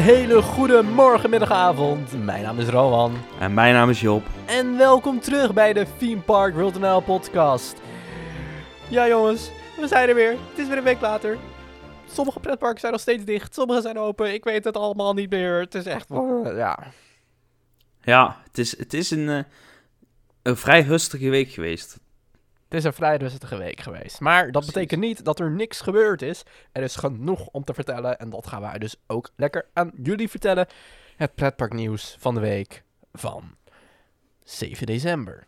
Een hele goede morgen, middag, avond. Mijn naam is Rowan. En mijn naam is Job. En welkom terug bij de Theme Park World NL podcast. Ja jongens, we zijn er weer. Het is weer een week later. Sommige pretparken zijn nog steeds dicht, sommige zijn open. Ik weet het allemaal niet meer. Het is echt, ja. Ja, het is, het is een, eh, een vrij rustige week geweest. Het is een vrij rustige week geweest. Maar dat Precies. betekent niet dat er niks gebeurd is. Er is genoeg om te vertellen. En dat gaan wij dus ook lekker aan jullie vertellen. Het pretparknieuws van de week van 7 december.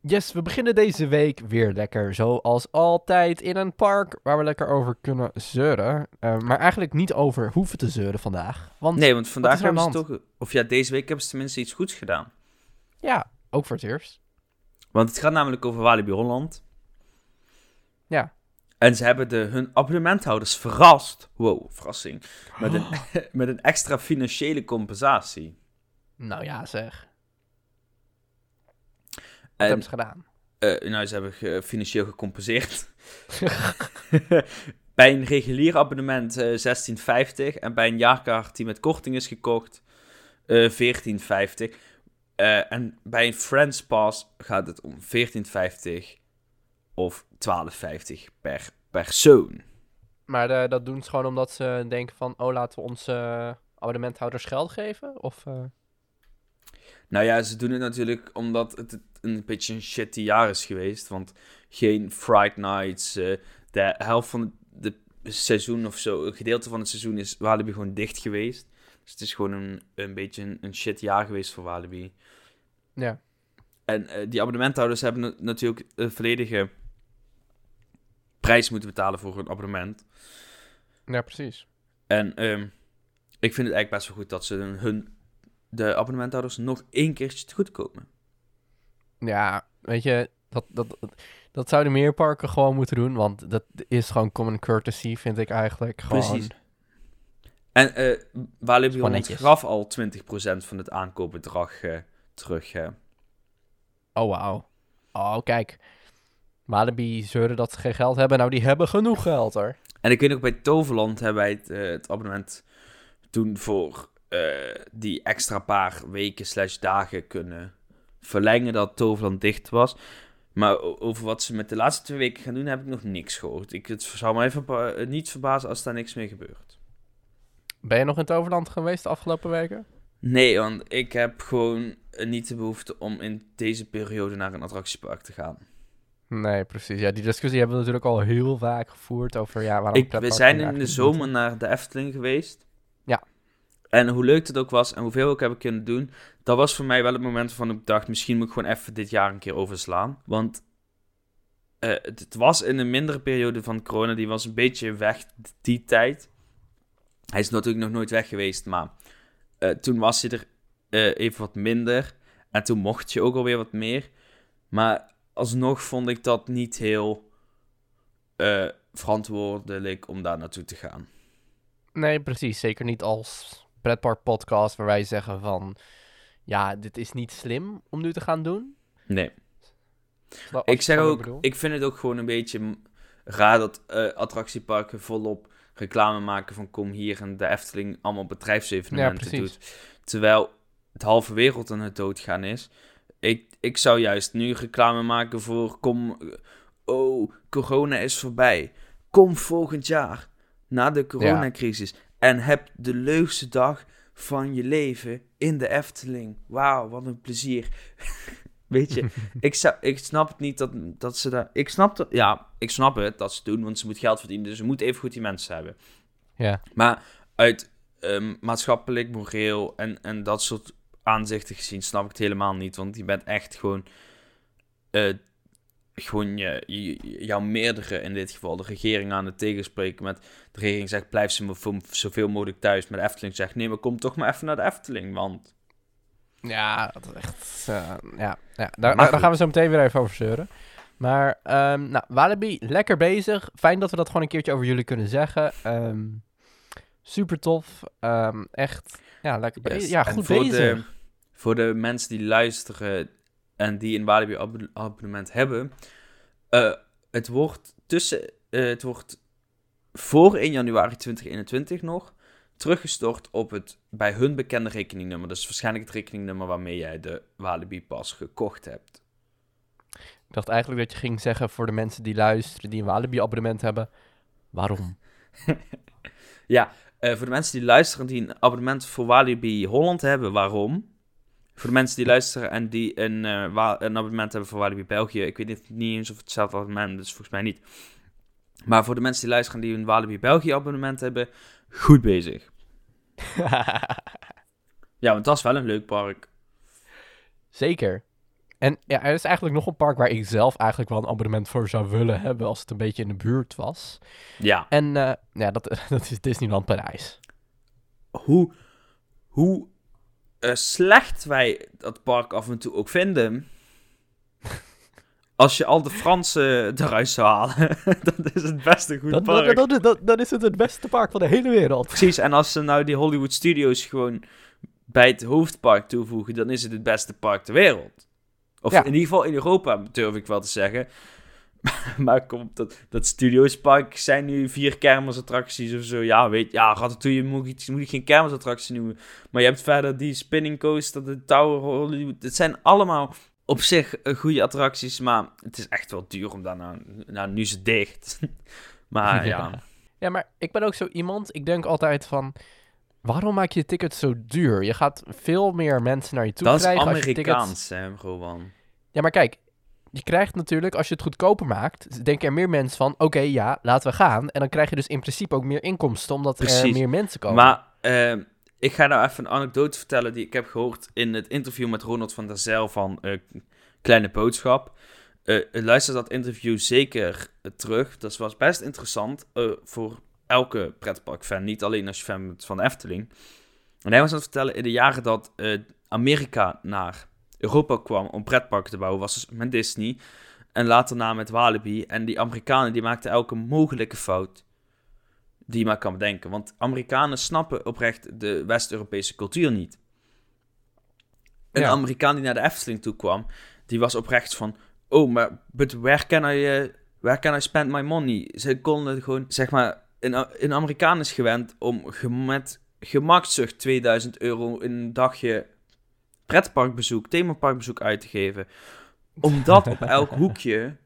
Yes, we beginnen deze week weer lekker. Zoals altijd in een park waar we lekker over kunnen zeuren. Eh, maar eigenlijk niet over hoeven te zeuren vandaag. Want Nee, want vandaag hebben ze toch... Of ja, deze week hebben ze tenminste iets goeds gedaan. ja, ook voor het eerst. Want het gaat namelijk over Walibi Holland. Ja. En ze hebben de, hun abonnementhouders verrast. Wow, verrassing. Met een, met een extra financiële compensatie. Nou ja, zeg. Wat En, hebben ze gedaan? eh, nou, ze hebben ge- financieel gecompenseerd. bij een regulier abonnement eh 16,50 en bij een jaarkaart die met korting is gekocht eh 14,50. Eh, en bij een Friends Pass gaat het om 14,50 of 12,50 per persoon. Maar eh, dat doen ze gewoon omdat ze denken van... Oh, laten we onze abonnementhouders geld geven? Of... eh, Nou ja, ze doen het natuurlijk omdat het een beetje een shitty jaar is geweest. Want geen Fright Nights. de helft van het seizoen of zo, een gedeelte van het seizoen is Walibi gewoon dicht geweest. Dus het is gewoon een, een beetje een, een shit jaar geweest voor Walibi. ja. En eh, die abonnementhouders hebben na- natuurlijk een volledige prijs moeten betalen voor hun abonnement. ja, precies. En ehm, ik vind het eigenlijk best wel goed dat ze hun, de abonnementhouders nog één keertje te goed komen. Ja, weet je... Dat, dat, dat, dat zouden meer parken gewoon moeten doen. Want dat is gewoon common courtesy, vind ik eigenlijk. Gewoon... Precies. En Walibi Holland netjes. gaf al 20% van het aankoopbedrag eh, terug. hè. Oh, wauw. Oh, kijk. Walibi zeuren dat ze geen geld hebben. Nou, die hebben genoeg geld, hoor. En ik weet nog, bij Toverland hebben wij het, eh, het abonnement toen voor eh, die extra paar weken slash dagen kunnen verlengen dat Toverland dicht was. Maar over wat ze met de laatste twee weken gaan doen, heb ik nog niks gehoord. Ik, het zou me even verba- niet verbazen als daar niks mee gebeurt. Ben je nog in Toverland geweest de afgelopen weken? Nee, want ik heb gewoon eh, niet de behoefte om in deze periode naar een attractiepark te gaan. Nee, precies. Ja, die discussie hebben we natuurlijk al heel vaak gevoerd over... Ja, waarom Ik, we zijn in de zomer naar de Efteling geweest. Ja. En hoe leuk het ook was en hoeveel ook hebben kunnen doen, dat was voor mij wel het moment waarvan ik dacht, misschien moet ik gewoon even dit jaar een keer overslaan. Want eh, het, het was in een mindere periode van corona, die was een beetje weg die tijd. Hij is natuurlijk nog nooit weg geweest, maar eh, toen was hij er eh, even wat minder. En toen mocht je ook alweer wat meer. Maar alsnog vond ik dat niet heel eh, verantwoordelijk om daar naartoe te gaan. Nee, precies. Zeker niet als pretpark podcast waar wij zeggen van... Ja, dit is niet slim om nu te gaan doen. Nee. Ik zeg ook, ik vind het ook gewoon een beetje raar dat eh, attractieparken volop reclame maken van kom hier en de Efteling allemaal bedrijfsevenementen Ja, doet. Terwijl het halve wereld aan het doodgaan is. Ik, ik zou juist nu reclame maken voor kom, eh, oh, corona is voorbij. Kom volgend jaar, na de coronacrisis. En heb de leukste dag van je leven in de Efteling. Wauw, wat een plezier. Weet je, ik, zou, ik snap het niet dat, dat ze daar... Ik snap, het, ja, ik snap het dat ze doen, want ze moet geld verdienen. Dus ze moeten even goed die mensen hebben. Ja, Maar uit ehm, maatschappelijk, moreel en, en dat soort aanzichten gezien snap ik het helemaal niet. Want je bent echt gewoon... eh, gewoon je, je- jouw meerdere, in dit geval de regering, aan het tegenspreken met... De regering zegt, blijf zo, zoveel mogelijk thuis. Maar de Efteling zegt, nee, maar kom toch maar even naar de Efteling, want... ja dat is echt... eh, ja, ja. Daar, daar gaan we zo meteen weer even over zeuren. Maar, ehm nou, Walibi, lekker bezig. Fijn dat we dat gewoon een keertje over jullie kunnen zeggen. Ehm, super tof. Ehm, echt, ja, lekker Yes. bezig. Ja, En goed voor bezig. De, voor de mensen die luisteren en die een Walibi abo- abonnement hebben, eh, het wordt tussen, eh, het wordt voor 1 januari 2021 nog teruggestort op het bij hun bekende rekeningnummer. Dus waarschijnlijk het rekeningnummer waarmee jij de Walibi pas gekocht hebt. Ik dacht eigenlijk dat je ging zeggen voor de mensen die luisteren, die een Walibi-abonnement hebben, waarom? ja, uh, voor de mensen die luisteren die een abonnement voor Walibi Holland hebben, waarom? Voor de mensen die luisteren en die een, uh, een abonnement hebben voor Walibi België, ik weet niet, niet eens of het hetzelfde abonnement is, volgens mij niet. Maar voor de mensen die luisteren die een Walibi België abonnement hebben, goed bezig. ja, want dat is wel een leuk park. Zeker. En ja, er is eigenlijk nog een park waar ik zelf eigenlijk wel een abonnement voor zou willen hebben als het een beetje in de buurt was. Ja. En uh, ja, dat, dat is Disneyland Parijs. Hoe, hoe uh, slecht wij dat park af en toe ook vinden. Als je al de Fransen eruit zou halen, dat is het beste goed dat, park. Dan dat, dat, is het het beste park van de hele wereld. Precies, en als ze nou die Hollywood Studios gewoon bij het hoofdpark toevoegen, dan is het het beste park ter wereld. Of in ieder geval in Europa, durf ik wel te zeggen. maar komt dat, dat Studiospark zijn nu vier kermisattracties of zo. Ja, weet ja, Ratatouille moet ik, moet ik geen kermisattractie noemen. Maar je hebt verder die Spinning Coaster, de Tower Hollywood. Het zijn allemaal op zich eh, goede attracties, maar het is echt wel duur om daar nou... Nou, nu is het dicht. maar ja. Ja, maar ik ben ook zo iemand, ik denk altijd van... Waarom maak je tickets zo duur? Je gaat veel meer mensen naar je toe dat krijgen. Dat is Amerikaans, hè, gewoon. Ja, maar kijk, je krijgt natuurlijk, als je het goedkoper maakt, denken er meer mensen van, oké, ja, laten we gaan. En dan krijg je dus in principe ook meer inkomsten, omdat Precies. er meer mensen komen. Maar uh, ik ga nou even een anekdote vertellen die ik heb gehoord in het interview met Ronald van der Zijl van uh, Kleine Boodschap. Uh, luister dat interview zeker terug. Dat was best interessant voor elke pretparkfan, niet alleen als je fan bent van de Efteling. En hij was aan het vertellen in de jaren dat Amerika naar Europa kwam om pretparken te bouwen, was dus met Disney. En later na met Walibi. En die Amerikanen die maakten elke mogelijke fout die je maar kan bedenken. Want Amerikanen snappen oprecht de West-Europese cultuur niet. Een Amerikaan die naar de Efteling toe kwam, die was oprecht van... Oh, maar but where can I, uh, where can I spend my money? Ze konden gewoon, zeg maar... Een, een Amerikaan is gewend om met gemakzucht 2000 euro in een dagje pretparkbezoek, themaparkbezoek uit te geven. Omdat op elk hoekje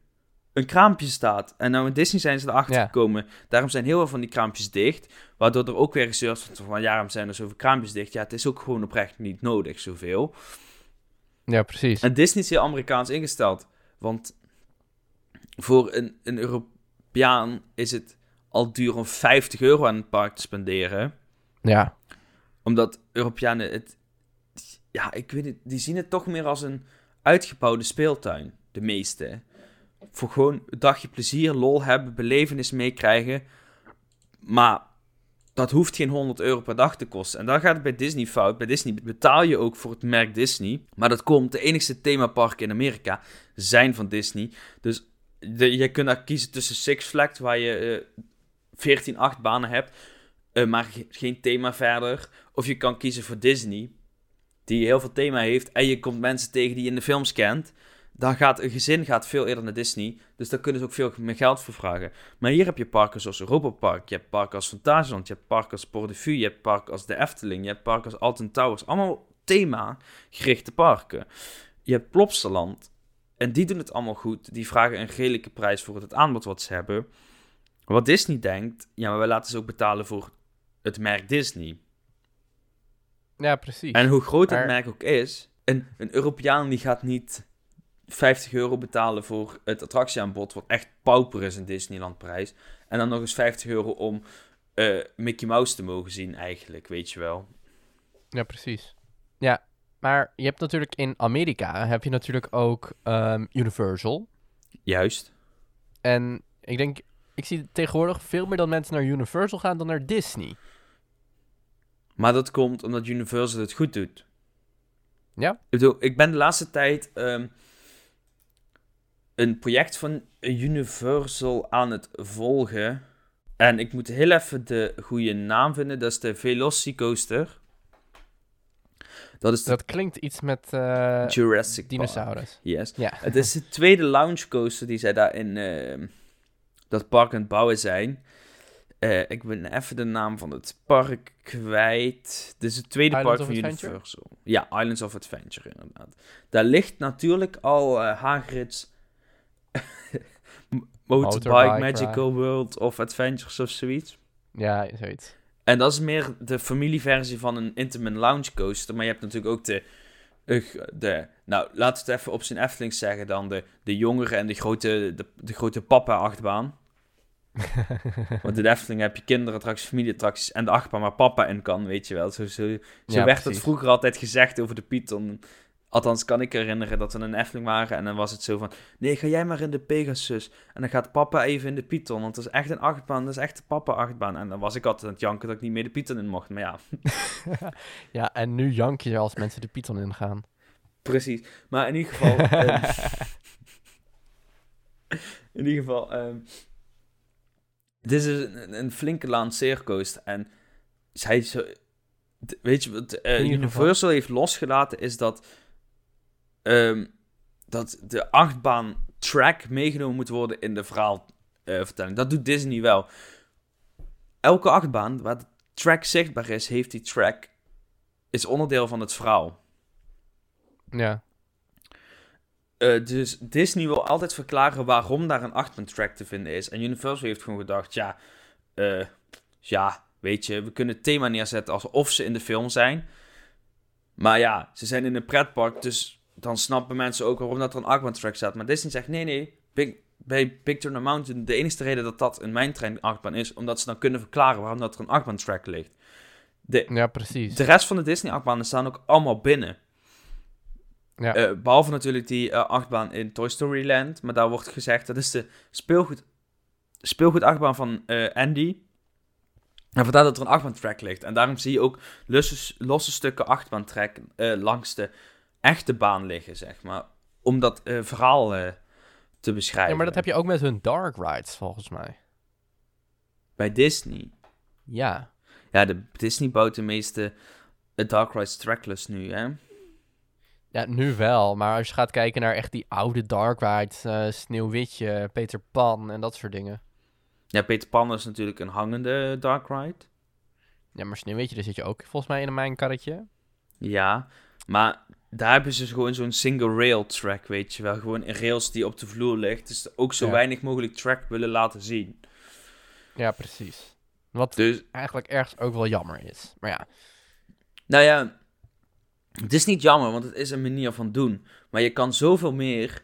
een kraampje staat. En nou in Disney zijn ze erachter gekomen. Daarom zijn heel veel van die kraampjes dicht. Waardoor er ook weer wordt van... Ja, waarom zijn er zoveel kraampjes dicht? Ja, het is ook gewoon oprecht niet nodig, zoveel. Ja, precies. En Disney is heel Amerikaans ingesteld. Want voor een, een Europeaan is het al duur om 50 euro aan het park te spenderen. Ja. Omdat Europeanen het ja, ik weet het, die zien het toch meer als een uitgebouwde speeltuin. De meeste. Voor gewoon een dagje plezier, lol hebben, belevenis meekrijgen. Maar dat hoeft geen 100 euro per dag te kosten. En dan gaat het bij Disney fout. Bij Disney betaal je ook voor het merk Disney. Maar dat komt, de enigste themaparken in Amerika zijn van Disney. Dus je kunt daar kiezen tussen Six Flags, waar je uh, 14 achtbanen hebt, uh, maar geen thema verder. Of je kan kiezen voor Disney, die heel veel thema heeft en je komt mensen tegen die je in de films kent, dan gaat een gezin gaat veel eerder naar Disney. Dus daar kunnen ze ook veel meer geld voor vragen. Maar hier heb je parken zoals Europa Park, je hebt parken als Fantasieland, je hebt parken als Port de Vue, je hebt parken als de Efteling, je hebt parken als Alton Towers. Allemaal thema-gerichte parken. Je hebt Plopsaland en die doen het allemaal goed. Die vragen een redelijke prijs voor het aanbod wat ze hebben. Wat Disney denkt, ja, maar wij laten ze ook betalen voor het merk Disney. Ja, precies. En hoe groot het merk ook is, een, een Europeaan die gaat niet 50 euro betalen voor het attractieaanbod, wat echt pauper is in Disneyland prijs. En dan nog eens 50 euro om uh, Mickey Mouse te mogen zien eigenlijk, weet je wel. Ja, precies. Ja, maar je hebt natuurlijk in Amerika, heb je natuurlijk ook um, Universal. Juist. En ik denk, ik zie tegenwoordig veel meer dan mensen naar Universal gaan dan naar Disney. Maar dat komt omdat Universal het goed doet. Ja? Ik bedoel, ik ben de laatste tijd um, een project van Universal aan het volgen. En ik moet heel even de goede naam vinden. Dat is de Velocicoaster. Dat, is dat klinkt iets met uh, Jurassic dinosaurus. Park. Yes. Ja. Het is de tweede launch coaster die zij daar in uh, dat park aan het bouwen zijn. Eh, ik ben even de naam van het park kwijt. Dit is het tweede park van Adventure? Universal. Ja, Islands of Adventure, inderdaad. Daar ligt natuurlijk al eh Hagrid's Motorbike Motorbike Magical World of Adventures of zoiets. Ja, zoiets. En dat is meer de familieversie van een Intamin Lounge Coaster. Maar je hebt natuurlijk ook de... ugh, de nou, laten we het even op zijn Eftelings zeggen dan. De, de jongere en de grote, de, de grote papa-achtbaan. Want in de Efteling heb je kinderattracties, familieattracties en de achtbaan waar papa in kan, weet je wel. Zo, zo, zo Ja, werd het precies. vroeger altijd gezegd over de Python. Althans, kan ik herinneren dat we een Efteling waren en dan was het zo van... Nee, ga jij maar in de Pegasus. En dan gaat papa even in de Python, want dat is echt een achtbaan. Dat is echt de papa-achtbaan. En dan was ik altijd aan het janken dat ik niet meer de Python in mocht. Maar ja, Ja, en nu jank je als mensen de Python ingaan. precies. Maar in ieder geval... ehm, in ieder geval... ehm, dit is een, een flinke lanceercoaster. En zij zo... Weet je wat geval. Universal heeft losgelaten is dat... ehm, dat de achtbaan track meegenomen moet worden in de verhaalvertelling. dat doet Disney wel. Elke achtbaan waar de track zichtbaar is, heeft die track... is onderdeel van het verhaal. Ja. Eh, dus Disney wil altijd verklaren waarom daar een achtbaan-track te vinden is. En Universal heeft gewoon gedacht, ja, eh, ja, weet je, we kunnen het thema neerzetten alsof ze in de film zijn. Maar ja, ze zijn in een pretpark, dus dan snappen mensen ook waarom dat er een achtbaan-track staat. Maar Disney zegt, nee, nee, Big, bij Big Thunder Mountain, de enige reden dat dat een mijn trein achtbaan is, omdat ze dan kunnen verklaren waarom dat er een achtbaan-track ligt. De, ja, precies. de rest van de Disney-achtbanen staan ook allemaal binnen. Ja. Eh, behalve natuurlijk die eh, achtbaan in Toy Story Land. Maar daar wordt gezegd, dat is de speelgoed, speelgoedachtbaan van eh, Andy. En vandaar dat er een achtbaantrack ligt. En daarom zie je ook losse, losse stukken achtbaantrack langs de echte baan liggen, zeg maar. Om dat eh, verhaal eh, te beschrijven. Ja, maar dat heb je ook met hun dark rides, volgens mij. Bij Disney. Ja. Ja, de Disney bouwt de meeste eh, Dark Rides trackless nu, hè. Ja, nu wel. Maar als je gaat kijken naar echt die oude dark rides, Sneeuwwitje, Peter Pan en dat soort dingen. Ja, Peter Pan is natuurlijk een hangende Dark Ride. Ja, maar Sneeuwwitje, daar zit je ook volgens mij in een mijnkarretje. Ja, maar daar hebben ze dus gewoon zo'n single rail track, weet je wel. Gewoon een rails die op de vloer ligt. Dus ook zo Ja. weinig mogelijk track willen laten zien. Ja, precies. Wat Dus, eigenlijk ergens ook wel jammer is. Maar ja, nou ja, het is niet jammer, want het is een manier van doen. Maar je kan zoveel meer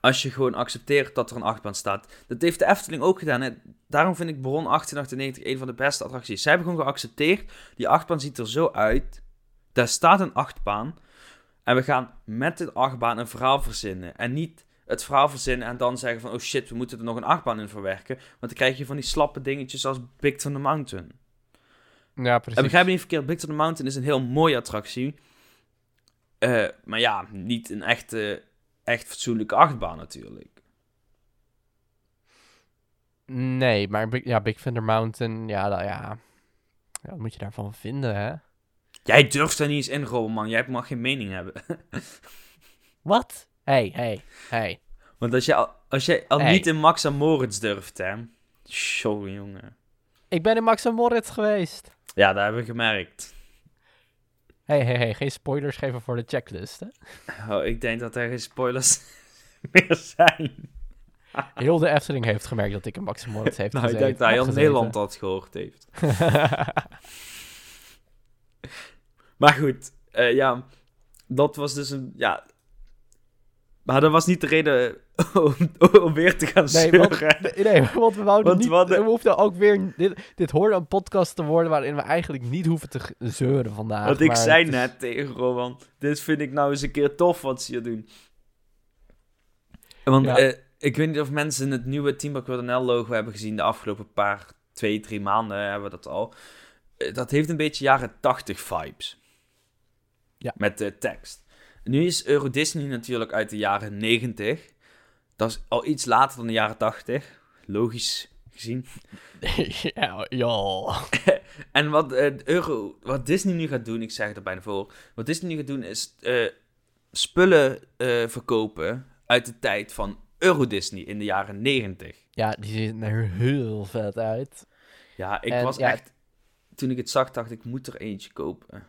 als je gewoon accepteert dat er een achtbaan staat. Dat heeft de Efteling ook gedaan. Hè? Daarom vind ik Baron 1898 een van de beste attracties. Zij hebben gewoon geaccepteerd, die achtbaan ziet er zo uit. Daar staat een achtbaan. En we gaan met dit achtbaan een verhaal verzinnen. En niet het verhaal verzinnen en dan zeggen van... Oh shit, we moeten er nog een achtbaan in verwerken. Want dan krijg je van die slappe dingetjes als Big Thunder Mountain. ja precies. En begrijp me niet verkeerd, Big Thunder Mountain is een heel mooie attractie. Eh, maar ja, niet een echte, echt fatsoenlijke achtbaan natuurlijk. Nee, maar ja, Big Thunder Mountain, ja, da- ja. ja, wat moet je daarvan vinden, hè? Jij durft daar niet eens in, Robin, man. Jij mag geen mening hebben. Wat? Hey, hey, hey. Want als je al, als jij al Hey. niet in Max en Moritz durft, hè. Show, jongen. Ik ben in Max en Moritz geweest. Ja, dat hebben we gemerkt. Hey, hey, hey, geen spoilers geven voor de checklist, hè? Oh, ik denk dat er geen spoilers meer zijn. Heel de Efteling heeft gemerkt dat ik in Max en Moritz heeft Nou, ik gezeten. denk dat heel Nederland dat gehoord heeft. Maar goed, eh, ja, dat was dus een, ja... Maar dat was niet de reden om, om weer te gaan Nee, zeuren. want, nee, want we wouden Want niet... we hadden- We hoefden ook weer... Dit, dit hoorde een podcast te worden waarin we eigenlijk niet hoeven te zeuren vandaag. Want ik zei is- net tegen Rowan, dit vind ik nou eens een keer tof wat ze hier doen. Want Ja. eh, ik weet niet of mensen het nieuwe Team logo hebben gezien de afgelopen paar, twee, drie maanden hebben we dat al. Eh, dat heeft een beetje jaren 80 vibes. Ja. Met de tekst. Nu is Euro Disney natuurlijk uit de jaren 90. Dat is al iets later dan de jaren 80. Logisch gezien. ja, ja. En wat, eh, Euro, wat Disney nu gaat doen, ik zeg het er bijna voor. Wat Disney nu gaat doen is eh, spullen eh, verkopen uit de tijd van Euro Disney in de jaren 90. Ja, die ziet er heel vet uit. Ja, ik En was ja, echt... Toen ik het zag, dacht ik moet er eentje kopen.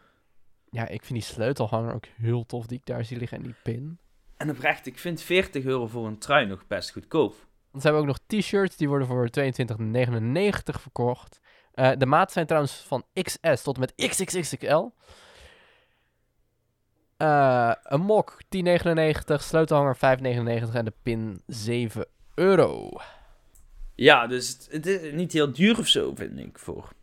Ja, ik vind die sleutelhanger ook heel tof die ik daar zie liggen en die pin. En oprecht, ik vind 40 euro voor een trui nog best goedkoop. Dan hebben we ook nog t-shirts, die worden voor 22,99 verkocht. Eh, de maat zijn trouwens van XS tot en met XXXXL. Eh, een mok 10,99, sleutelhanger 5,99 en de pin 7 euro. Ja, dus het, het is niet heel duur of zo, vind ik, voor.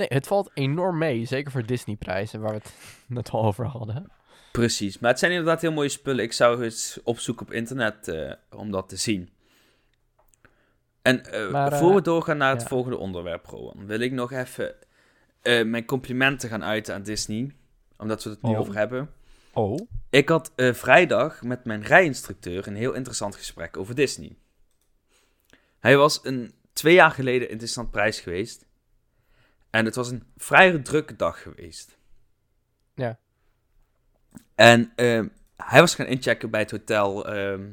Nee, het valt enorm mee, zeker voor Disney-prijzen, waar we het net al over hadden. Precies, maar het zijn inderdaad heel mooie spullen. Ik zou eens opzoeken op internet eh, om dat te zien. En eh, Maar, eh, voor we doorgaan naar het ja. volgende onderwerp, Rowan, wil ik nog even eh, mijn complimenten gaan uiten aan Disney. Omdat we het nu Oh. over hebben. Oh? Ik had eh, vrijdag met mijn rijinstructeur een heel interessant gesprek over Disney. Hij was een, twee jaar geleden in Disneyland Prijs geweest. En het was een vrij drukke dag geweest. Ja. En ehm, hij was gaan inchecken bij het hotel. ehm,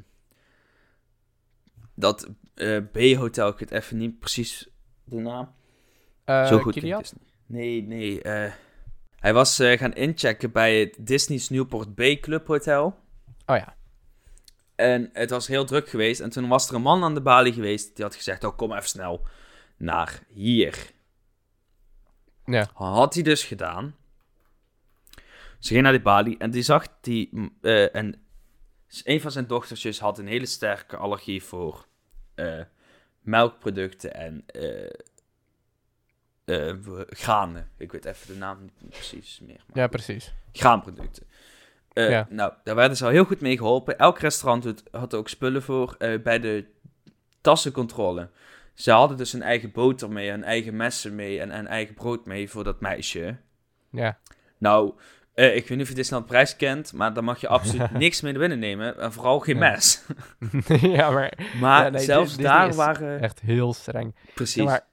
dat eh, B-hotel, ik weet even niet precies de naam. Eh, Zo goed Kilian? Disney. Nee, nee. eh, hij was gaan inchecken bij het Disney's Newport Bay Club Hotel. Oh ja. En het was heel druk geweest. En toen was er een man aan de balie geweest. Die had gezegd: Oh, kom even snel naar hier. Ja. Had hij dus gedaan. Ze ging naar die balie en die zag die. eh, en een van zijn dochtertjes had een hele sterke allergie voor eh, melkproducten en eh, granen. Ik weet even de naam niet precies meer. Maar Ja, precies. graanproducten. Ja. Nou, daar werden ze al heel goed mee geholpen. Elk restaurant had- had ook spullen voor bij de tassencontrole. Ze hadden dus een eigen boter mee, een eigen messen mee en een eigen brood mee voor dat meisje. Ja. Nou, eh, ik weet niet of je Disneyland Prijs kent, maar daar mag je absoluut niks mee naar binnen nemen. En vooral geen mes. ja, maar Maar Ja, nee, zelfs Disney daar waren... echt heel streng. Precies. Ja, maar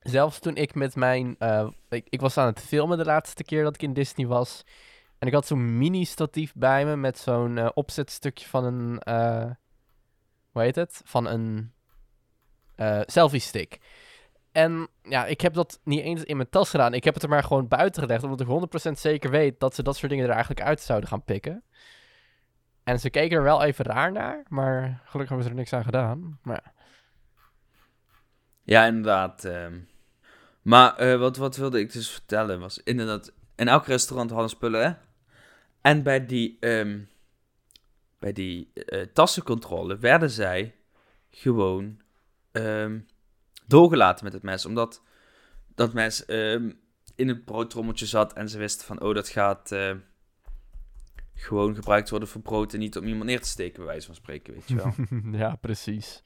zelfs toen ik met mijn... eh, ik, ik was aan het filmen de laatste keer dat ik in Disney was. En ik had zo'n mini-statief bij me met zo'n eh, opzetstukje van een... hoe heet het? Van een eh, selfie-stick. En ja, ik heb dat niet eens in mijn tas gedaan. Ik heb het er maar gewoon buiten gelegd, omdat ik 100% zeker weet dat ze dat soort dingen er eigenlijk uit zouden gaan pikken. En ze keken er wel even raar naar, maar gelukkig hebben ze er niks aan gedaan. Maar ja. Ja, inderdaad. ehm. Maar eh, wat, wat wilde ik dus vertellen was inderdaad... In elk restaurant hadden spullen, hè? En bij die, ehm, bij die eh, tassencontrole werden zij gewoon ehm, doorgelaten met het mes. Omdat dat mes ehm, in het broodtrommeltje zat en ze wisten van... Oh, dat gaat eh, gewoon gebruikt worden voor brood en niet om iemand neer te steken, bij wijze van spreken, weet je wel. ja, precies.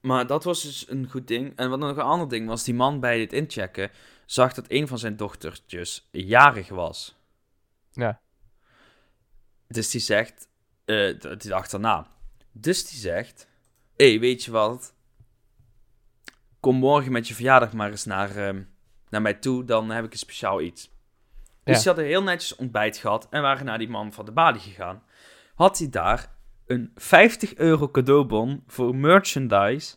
Maar dat was dus een goed ding. En wat nog een ander ding was, die man bij het inchecken zag dat een van zijn dochtertjes jarig was. Ja. Dus die zegt, d- die dacht daarna. Dus die zegt, hé, hey, weet je wat? Kom morgen met je verjaardag maar eens naar, ehm, naar mij toe, dan heb ik een speciaal iets. Dus Ja. ze hadden heel netjes ontbijt gehad en waren naar die man van de balie gegaan. Had hij daar een 50 euro cadeaubon voor merchandise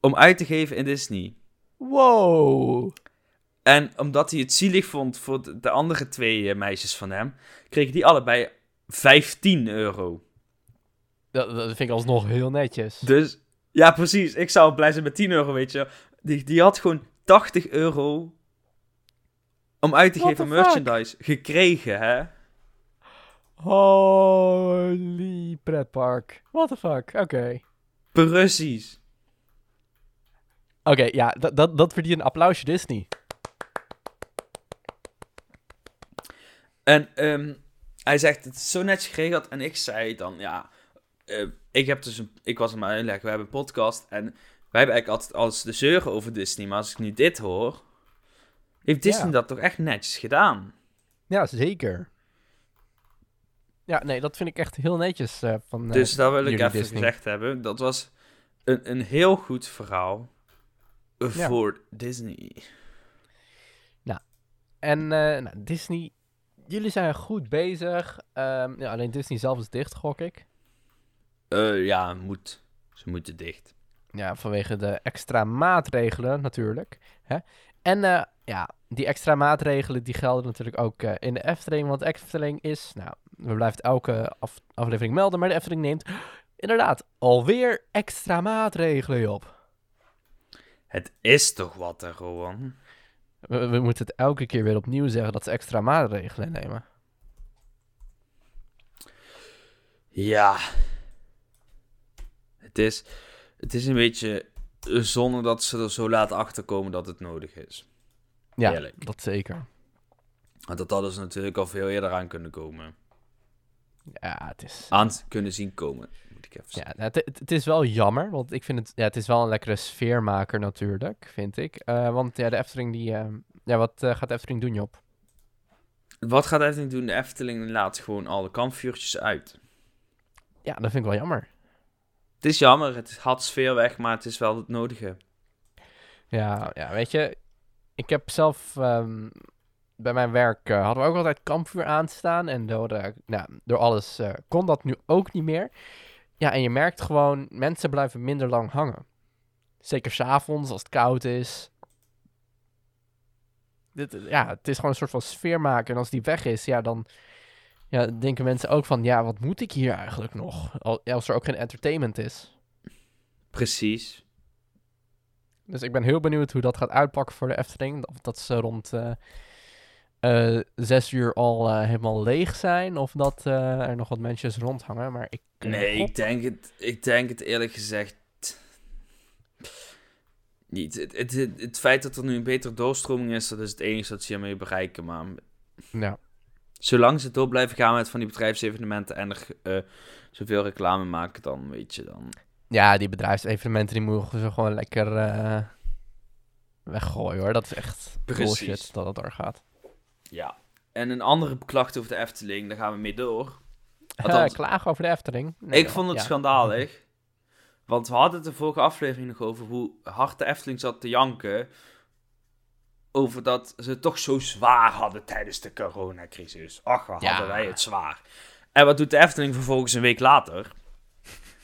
om uit te geven in Disney. Wow. En omdat hij het zielig vond voor de, de andere twee eh, meisjes van hem, kregen die allebei 15 euro. Dat, dat vind ik alsnog heel netjes. Dus ja, precies. Ik zou blij zijn met 10 euro, weet je. Die, die had gewoon 80 euro om uit te What geven merchandise gekregen, hè? Holy pretpark. What the fuck. Oké. Precies. Oké, ja, dat, dat, dat verdient een applausje Disney. En ehm, hij zegt, het is zo netjes geregeld. En ik zei dan, ja, eh, ik, heb dus een, ik was hem aan uitleggen, we hebben een podcast. En wij hebben eigenlijk altijd alles de zeuren over Disney. Maar als ik nu dit hoor, heeft Disney Ja. dat toch echt netjes gedaan. Ja, zeker. Ja, nee, dat vind ik echt heel netjes eh, van eh, dus dat wil ik even Disney. gezegd hebben. Dat was een, een heel goed verhaal eh, Ja. voor Disney. En eh, nou, Disney, jullie zijn goed bezig. Ehm, ja, alleen Disney zelf is dicht, gok ik. Eh, ja, moet. Ze moeten dicht. Ja, vanwege de extra maatregelen natuurlijk. Hè? En eh, ja, die extra maatregelen die gelden natuurlijk ook eh, in de Efteling. Want de Efteling is, nou, we blijven elke af- aflevering melden, maar de Efteling neemt inderdaad alweer extra maatregelen op. Het is toch wat, Rowan? We, we moeten het elke keer weer opnieuw zeggen dat ze extra maatregelen nemen. Ja. Het is, het is een beetje zonder dat ze er zo laat achter komen dat het nodig is. Ja, Eerlijk. dat zeker. Want dat hadden ze natuurlijk al veel eerder aan kunnen komen. Ja, het is... Aan kunnen zien komen, moet ik even Ja, zeggen. het, het- is wel jammer, want ik vind het, ja, het is wel een lekkere sfeermaker natuurlijk, vind ik. Eh, want ja, de Efteling die, eh, ja, wat eh, gaat de Efteling doen, Job? Wat gaat Efteling doen? De Efteling laat gewoon alle kampvuurtjes uit. Ja, dat vind ik wel jammer. Het is jammer, het had sfeer weg, maar het is wel het nodige. Ja, ja, weet je, ik heb zelf ehm, bij mijn werk eh, hadden we ook altijd kampvuur aanstaan en door, eh, nou, door alles eh, kon dat nu ook niet meer. Ja, en je merkt gewoon, mensen blijven minder lang hangen. Zeker s'avonds als het koud is. Dit, ja, het is gewoon een soort van sfeer maken. En als die weg is, ja, dan ja, denken mensen ook van, ja, wat moet ik hier eigenlijk nog? Als er ook geen entertainment is. Precies. Dus ik ben heel benieuwd hoe dat gaat uitpakken voor de Efteling. Of dat ze rond eh, eh, zes uur al eh, helemaal leeg zijn. Of dat er nog wat mensen rondhangen. Maar ik. Nee, ik denk het, ik denk het eerlijk gezegd niet. Het, het, het, het feit dat er nu een betere doorstroming is, dat is het enige dat ze hiermee bereiken. Maar Ja, zolang ze door blijven gaan met van die bedrijfsevenementen en er eh, zoveel reclame maken, dan weet je dan. ja, die bedrijfsevenementen die mogen ze gewoon lekker eh, weggooien hoor. Dat is echt Precies. bullshit dat het door gaat. Ja. En een andere klacht over de Efteling, daar gaan we mee door. Eh, Althans, klagen over de Efteling. Nee, ik vond het ja. schandalig. Want we hadden het de vorige aflevering nog over hoe hard de Efteling zat te janken. Over dat ze het toch zo zwaar hadden tijdens de coronacrisis. Ach, wat Ja. hadden wij het zwaar. En wat doet de Efteling vervolgens een week later?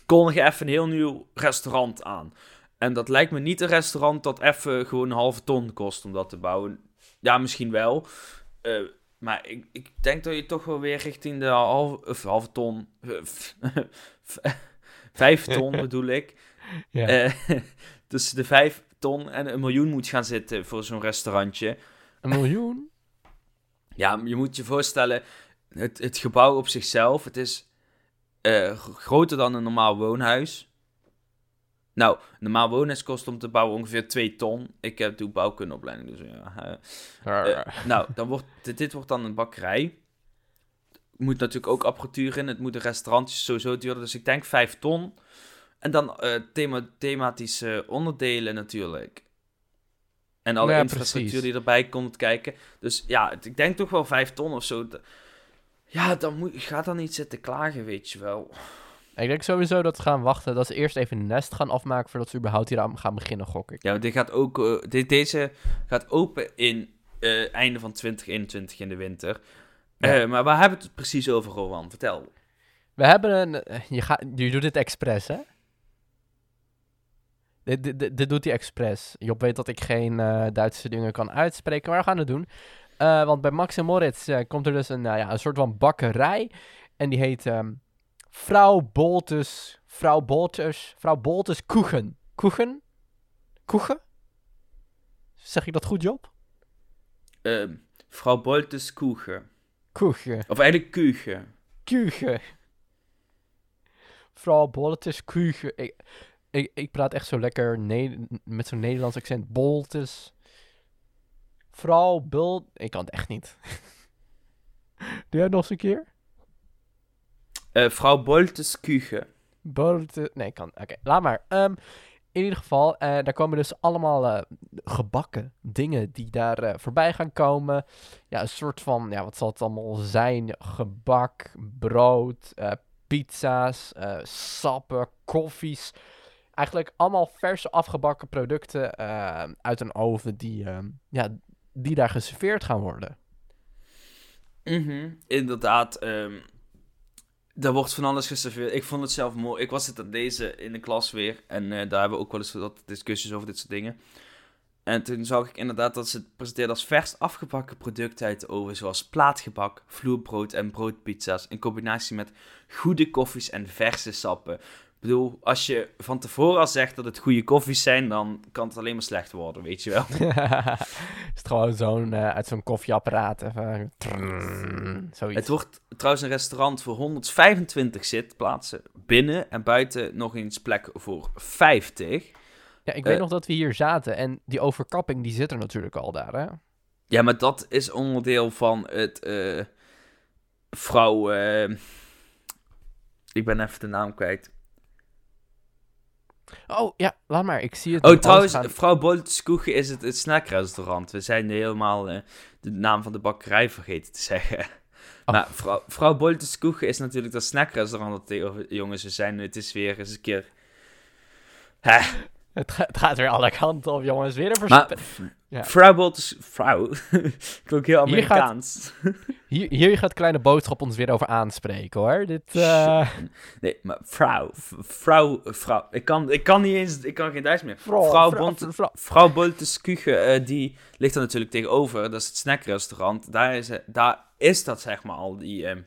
Kondig even een heel nieuw restaurant aan. En dat lijkt me niet een restaurant dat even gewoon een halve ton kost om dat te bouwen. Ja, misschien wel. Eh, maar ik, ik denk dat je toch wel weer richting de halve, of halve ton. vijf ton bedoel ik. Ja. Eh, tussen de vijf ton en een miljoen moet gaan zitten voor zo'n restaurantje. Een miljoen? Ja, je moet je voorstellen, het, het gebouw op zichzelf, het is eh, groter dan een normaal woonhuis. Nou, normaal woonhuis kost om te bouwen ongeveer 2 ton. Ik heb doe bouwkundeopleiding, dus ja. eh, eh, nou, dan wordt, dit, dit wordt dan een bakkerij. Moet natuurlijk ook apparatuur in. Het moet een restaurantje sowieso duurder. Dus ik denk 5 ton. En dan eh, thema, thematische onderdelen natuurlijk. En alle Ja, infrastructuur precies. die erbij komt kijken. Dus ja, ik denk toch wel 5 ton of zo. Ja, dan moet, ga dan niet zitten klagen, weet je wel. Ik denk sowieso dat ze gaan wachten. Dat ze eerst even een nest gaan afmaken. voordat ze überhaupt hier aan gaan beginnen, gok ik. Ja, dit gaat ook, eh, dit, deze gaat open in eh einde van 2021 in de winter. Ja. Maar waar hebben we het precies over, Rowan? Vertel. We hebben een. Je, gaat, je doet dit expres, hè? Dit, dit, dit, dit doet hij expres. Job weet dat ik geen eh, Duitse dingen kan uitspreken, maar we gaan het doen. Eh, want bij Max en Moritz eh, komt er dus een, nou ja, een soort van bakkerij. En die heet ehm Vrouw Boltes. Vrouw Boltes. Vrouw Boltes Koegen. Koegen? Koegen? Zeg ik dat goed, Job? Vrouw Boltes Koegen. Koegen. Of eigenlijk Kugen. Kuchen. Vrouw Boltes Kuchen. Ik, ik, ik praat echt zo lekker ne- met zo'n Nederlands accent. Boltes. Vrouw Bul... Ik kan het echt niet. Doe jij nog eens een keer? Eh Vrouw Boltes Kugen. Bolte... Nee, ik kan... Oké, laat maar. Ehm, in ieder geval, eh, daar komen dus allemaal eh, gebakken dingen die daar voorbij gaan komen. Ja, een soort van... Ja, wat zal het allemaal zijn? Gebak, brood, pizza's, sappen, koffies. Eigenlijk allemaal verse afgebakken producten eh, uit een oven die, eh, ja, die daar geserveerd gaan worden. Mhm, Inderdaad. ehm, Daar wordt van alles geserveerd. Ik vond het zelf mooi. Ik was het aan deze in de klas weer. En eh, daar hebben we ook wel eens wat discussies over dit soort dingen. En toen zag ik inderdaad dat ze het presenteerden als vers afgebakken producten uit de oven. Zoals plaatgebak, vloerbrood en broodpizza's. In combinatie met goede koffies en verse sappen. Ik bedoel, als je van tevoren al zegt dat het goede koffies zijn, dan kan het alleen maar slecht worden, weet je wel. is het gewoon zo'n eh, uit zo'n koffieapparaat. Even. Het wordt trouwens een restaurant voor 125 zitplaatsen. Binnen en buiten nog eens plek voor 50. Ja, ik weet nog dat we hier zaten en die overkapping die zit er natuurlijk al daar, hè? Ja, maar dat is onderdeel van het eh, vrouw. ik ben even de naam kwijt. Oh, ja, laat maar. Ik zie het. Oh, trouwens, aangaan. vrouw is het, het snackrestaurant. We zijn helemaal eh, de naam van de bakkerij vergeten te zeggen. Oh. Maar vrouw, vrouw is natuurlijk dat snackrestaurant. Dat jongens, we zijn het is weer eens een keer. Hè, Het, ga- het gaat weer alle kanten op, jongens. Weer een verspe- Ja. vrouw Bolt's... Vrouw? Klonk heel Hier gaat- Amerikaans. Hier, hier gaat Kleine Boodschap ons weer over aanspreken, hoor. Dit, eh, Nee, maar vrouw, vrouw, vrouw. Ik kan, ik kan niet eens, ik kan geen Duits meer. vrouw, vrouw, Kuchen, eh, die ligt er natuurlijk tegenover. Dat is het snackrestaurant. Daar is, daar is dat, zeg maar, al die... ehm,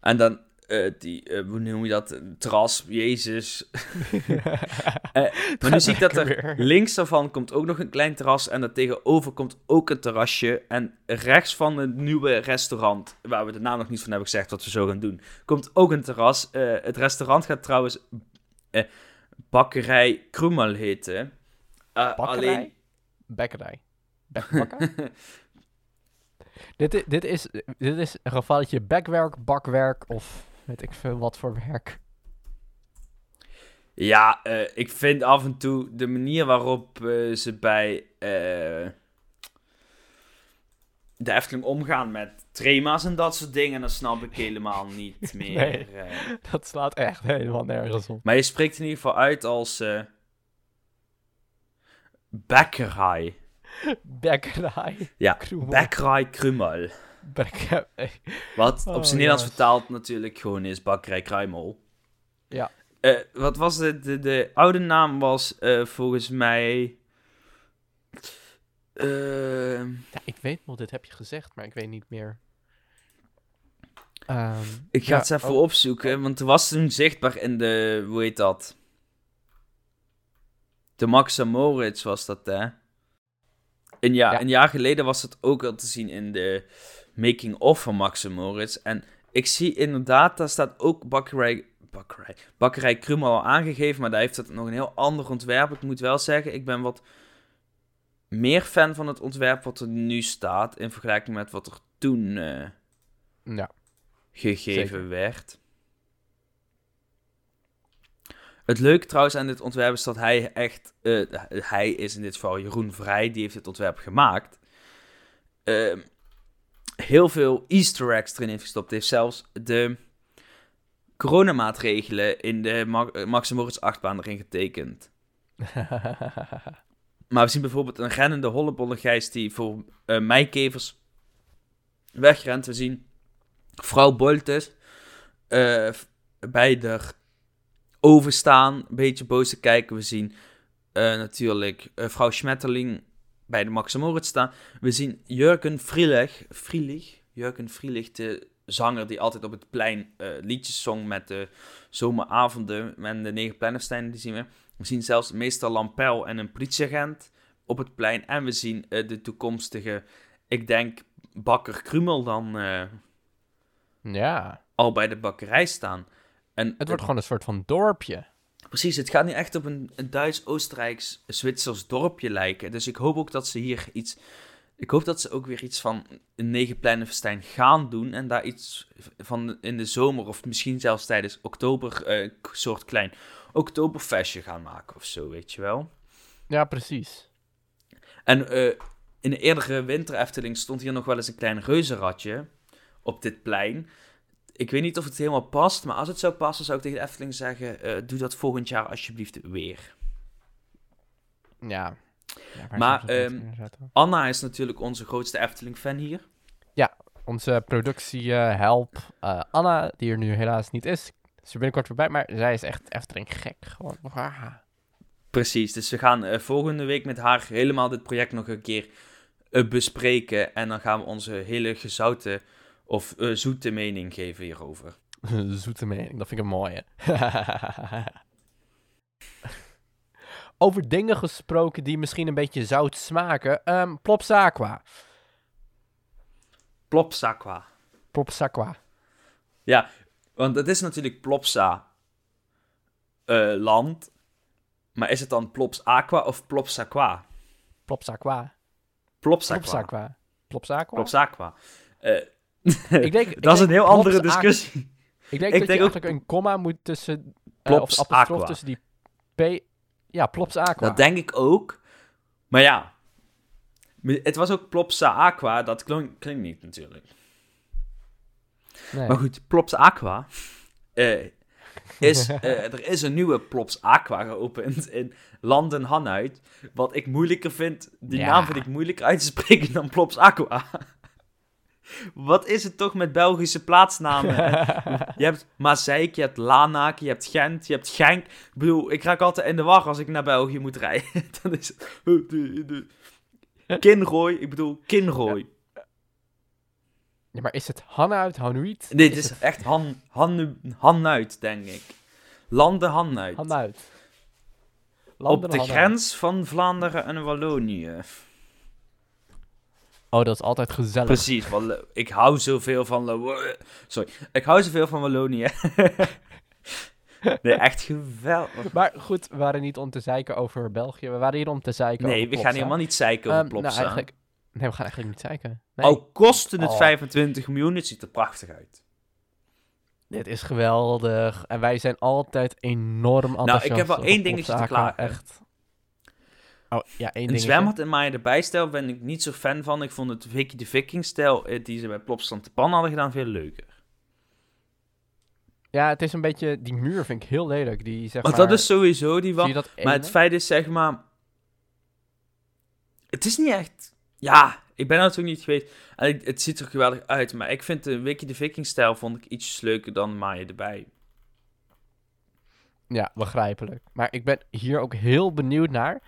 en dan, eh, die, eh, hoe noem je dat? Terras, Jezus. Eh, maar nu zie ik dat er Weer. links daarvan komt ook nog een klein terras. En daar tegenover komt ook een terrasje. En rechts van het nieuwe restaurant, waar we de naam nog niet van hebben gezegd wat we zo gaan doen, komt ook een terras. Het restaurant gaat trouwens Bakkerij Krummel heten. Bakkerij? alleen, Bekkerij. Bakken? dit, dit, is, dit is een gevalletje bekwerk, bakwerk of weet ik veel wat voor werk. ja, eh, ik vind af en toe de manier waarop eh, ze bij eh, de Efteling omgaan met trema's en dat soort dingen, dan snap ik helemaal niet meer. Nee. Dat slaat echt helemaal nergens op. Maar je spreekt in ieder geval uit als Bakkerij. Bekkerij. Ja. Bakkerij Krummel. Wat Oh, op zijn Nederlands vertaald natuurlijk gewoon is Bakkerij Kruimel. Ja. Eh, wat was de, de, de oude naam was eh, volgens mij... eh, Ja, ik weet nog, dit heb je gezegd, maar ik weet niet meer. Ehm, ik ga ja, het even oh, opzoeken, want er was toen zichtbaar in de... Hoe heet dat? De Max Moritz was dat, hè? Een jaar, Ja. een jaar geleden was het ook al te zien in de making-of van Max en Moritz. En ik zie inderdaad, daar staat ook bakkerij, bakkerij, bakkerij Krummel al aangegeven, maar daar heeft het nog een heel ander ontwerp. Ik moet wel zeggen, ik ben wat meer fan van het ontwerp wat er nu staat, in vergelijking met wat er toen eh, Ja, gegeven Zeker. werd. Het leuke trouwens aan dit ontwerp is dat hij echt... eh, hij is in dit geval Jeroen Vrij, die heeft dit ontwerp gemaakt. Ehm, heel veel easter eggs erin heeft gestopt. Hij heeft zelfs de coronamaatregelen in de eh, Max Moritz achtbaan erin getekend. Maar we zien bijvoorbeeld een rennende hollebollengeist die voor eh meikevers wegrent. We zien vrouw Boltes eh, bij de oven staan, een beetje boos te kijken. We zien natuurlijk vrouw Schmetterling bij de Max Moritz staan. We zien Jurgen Frielich, Frielich, Jurgen de zanger die altijd op het plein eh, liedjes zong met de zomeravonden en de negen pleinensteinen, die zien we. We zien zelfs meester Lampel en een politieagent op het plein. En we zien eh, de toekomstige, ik denk, bakker Krumel dan eh, ja, al bij de bakkerij staan. En het wordt gewoon een soort van dorpje. Precies, het gaat nu echt op een, een Duits-Oostenrijks, Zwitsers dorpje lijken. Dus ik hoop ook dat ze hier iets... Ik hoop dat ze ook weer iets van een negenpleinenfestijn gaan doen. En daar iets van in de zomer of misschien zelfs tijdens oktober... eh, een soort klein oktoberfestje gaan maken of zo, weet je wel. Ja, precies. En eh, in de eerdere winter Efteling stond hier nog wel eens een klein reuzenradje op dit plein. Ik weet niet of het helemaal past, maar als het zou passen, zou ik tegen de Efteling zeggen: eh, doe dat volgend jaar alsjeblieft weer. Ja. Ja, Maar, ze ehm? Anna is natuurlijk onze grootste Efteling-fan hier. onze productiehelp eh Anna, die er nu helaas niet is, is er binnenkort voorbij, maar zij is echt Efteling gek. Gewoon. Precies, dus we gaan eh, volgende week met haar helemaal dit project nog een keer bespreken. En dan gaan we onze hele gezouten of eh, zoete mening geven hierover. Zoete mening, dat vind ik een mooie. Over dingen gesproken die misschien een beetje zout smaken. ehm Plopsaqua. Plopsaqua. Plopsaqua. Want het is natuurlijk Plopsa eh, land. Maar is het dan Plops Aqua of Plopsaqua? Plopsaqua. Plopsaqua. Plopsaqua. Plopsaqua? Plopsaqua. Eh, Ik denk, ik dat is een heel andere discussie. Ik denk Ik dat denk je ook- eigenlijk een komma moet tussen... Plops of apostrof Aqua. tussen die P... Ja, Plopsaqua. Dat denk ik ook. Maar ja. Het was ook Plopsa Aqua. Dat klinkt niet natuurlijk. Nee. Maar goed, Plops Aqua. eh, is, eh, er is een nieuwe Plops Aqua geopend in Landen Hanuit. Wat ik moeilijker vind. Die Ja. naam vind ik moeilijker uit te spreken dan Plops Aqua. Wat is het toch met Belgische plaatsnamen? En je hebt Maaseik, je hebt Lanaken, je hebt Gent, je hebt Genk. Ik bedoel, ik raak altijd in de war als ik naar België moet rijden. Dan is het... Kinrooi, ik bedoel Kinrooi. Ja, maar is het Hanuit, Hanuit? Nee, dit is echt Han, Han, Hanuit, denk ik. Landen Hanuit. Hanuit. Op de grens van Vlaanderen en Wallonië. Oh, dat is altijd gezellig. Precies, ik hou zoveel van... Lo- Sorry, ik hou zoveel van Wallonië. nee, echt geweldig. Maar goed, we waren niet om te zeiken over België. We waren hier om te zeiken Nee, over we gaan helemaal niet zeiken over Plopsa. nou, eigenlijk... Nee, we gaan eigenlijk niet zeiken. Nee, Al kostte het Oh. 25 miljoen, het ziet er prachtig uit. dit is geweldig. En wij zijn altijd enorm enthousiast. Nou, ik heb wel één dingetje te klagen. Echt. Oh, ja, één Een zwembad in Maya erbij stijl ben ik niet zo fan van. Ik vond het Vicky de Viking stijl eh, die ze bij Plopsland de Pan hadden gedaan veel leuker. Ja, het is een beetje... Die muur vind ik heel lelijk. Die, zeg Want maar... dat is sowieso die dat Maar het feit is, zeg maar. Het is niet echt. Ja, ik ben er natuurlijk niet geweest. En het, het ziet er geweldig uit. Maar ik vind de Wiki de Viking stijl vond ik iets leuker dan Maya erbij. Ja, begrijpelijk. Maar ik ben hier ook heel benieuwd naar.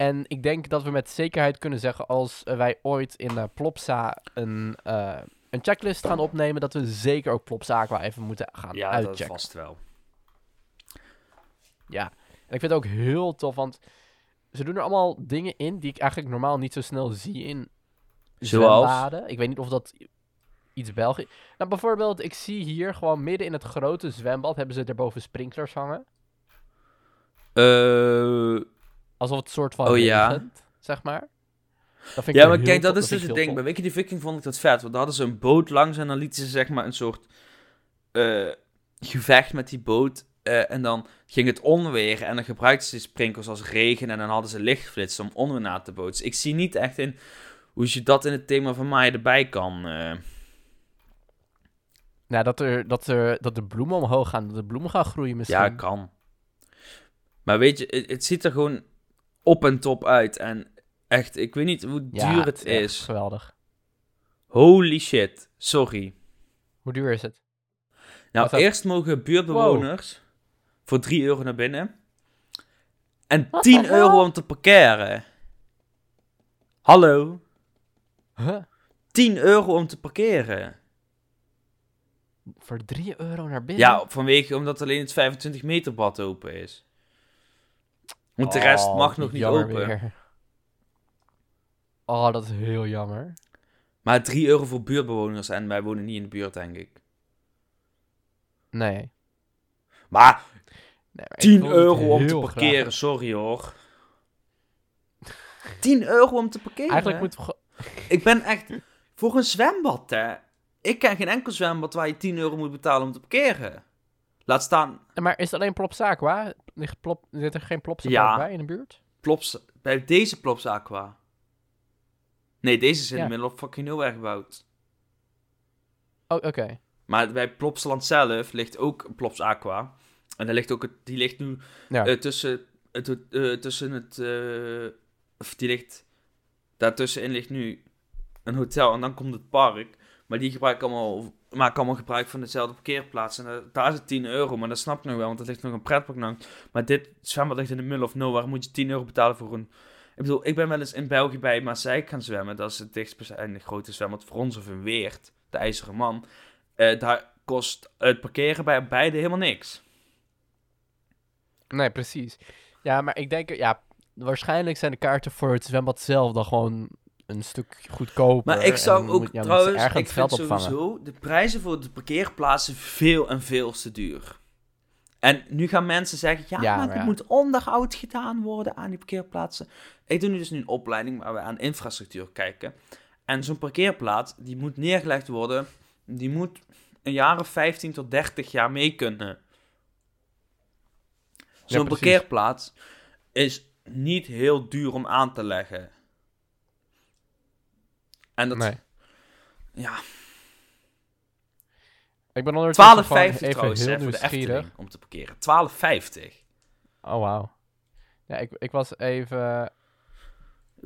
En ik denk dat we met zekerheid kunnen zeggen als wij ooit in eh, Plopsa een, eh, een checklist gaan opnemen, dat we zeker ook Plopsa Aqua even moeten gaan Ja, dat uitchecken. vast wel. Ja, en ik vind het ook heel tof, want ze doen er allemaal dingen in die ik eigenlijk normaal niet zo snel zie in Zoals? Ik weet niet of dat iets Belgisch... Nou, bijvoorbeeld, ik zie hier gewoon midden in het grote zwembad hebben ze erboven sprinklers hangen. Eh, Alsof het soort van Oh, ja. zeg maar. Dat vind ik ja, maar kijk, dat is dus het ding. Bij. Wiki de Viking vond ik dat vet. Want daar hadden ze een boot langs en dan lieten ze zeg maar een soort eh, gevecht met die boot. eh, en dan ging het onweer en dan gebruikten ze sprinkels als regen en dan hadden ze lichtflitsen om onweer na te bootsen. Ik zie niet echt in hoe je dat in het thema van mij erbij kan. eh. Nou, dat, er, dat, er, dat de bloemen omhoog gaan, dat de bloemen gaan groeien misschien. Ja, kan. Maar weet je, het, het ziet er gewoon op en top uit. En echt, ik weet niet hoe Ja, duur het is. Geweldig. Holy shit, sorry. Hoe duur is het? Nou, dat- eerst mogen buurtbewoners voor 3 euro naar binnen. En 10 euro om te parkeren. Hallo? Huh? 10 euro om te parkeren. Voor 3 euro naar binnen? Ja, vanwege omdat alleen het 25 meter bad open is. Want de rest Oh, mag nog niet open. weer. Oh, dat is heel jammer. Maar 3 euro voor buurtbewoners en wij wonen niet in de buurt, denk ik. Nee. Maar nee maar ik 10 wilde het euro om te parkeren, graag. sorry hoor. 10 euro om te parkeren? Eigenlijk moet... Ik ben echt... Voor een zwembad, hè. Ik ken geen enkel zwembad waar je 10 euro moet betalen om te parkeren. Laat staan Maar is het alleen Plops Aqua? Ligt plop... Zit er geen Plops Ja. bij in de buurt? Plops... Bij deze Plops Aqua. Nee, deze is in Ja. de middle of fucking nowhere gebouwd. Oh, oké. Maar bij Plopsland zelf ligt ook een Plops Aqua. En daar ligt ook het, die ligt nu Ja. eh, tussen het, eh, tussen het eh, of die ligt daartussenin ligt nu een hotel en dan komt het park. Maar die gebruiken allemaal, maken allemaal gebruik van dezelfde parkeerplaats. En daar is het 10 euro, maar dat snap ik nog wel, want dat ligt nog een pretpark. Maar dit zwembad ligt in de middle of nowhere. Moet je 10 euro betalen voor een... Ik bedoel, ik ben wel eens in België bij Maaseik gaan zwemmen. Dat is het dichtstbijzijnde grote zwembad voor ons, of in Weert, de IJzeren Man. Eh, daar kost het parkeren bij beide helemaal niks. Nee, precies. Ja, maar ik denk, ja, waarschijnlijk zijn de kaarten voor het zwembad zelf dan gewoon een stuk goedkoper. Maar ik zou ook moet- ja, trouwens, ik vind sowieso de prijzen voor de parkeerplaatsen veel en veel te duur. En nu gaan mensen zeggen, ja, Ja, maar maar er ja. moet onderhoud gedaan worden aan die parkeerplaatsen. Ik doe nu dus nu een opleiding waar we aan infrastructuur kijken. En zo'n parkeerplaats, die moet neergelegd worden, die moet een jaar of 15 tot 30 jaar mee kunnen. Zo'n parkeerplaats is niet heel duur om aan te leggen. En dat, Nee. ja, Ik ben ondertussen 12,50 gewoon even trouwens, heel hè, voor de. Efteling om te parkeren. 12,50. Oh, wauw. Ja, ik, ik was even...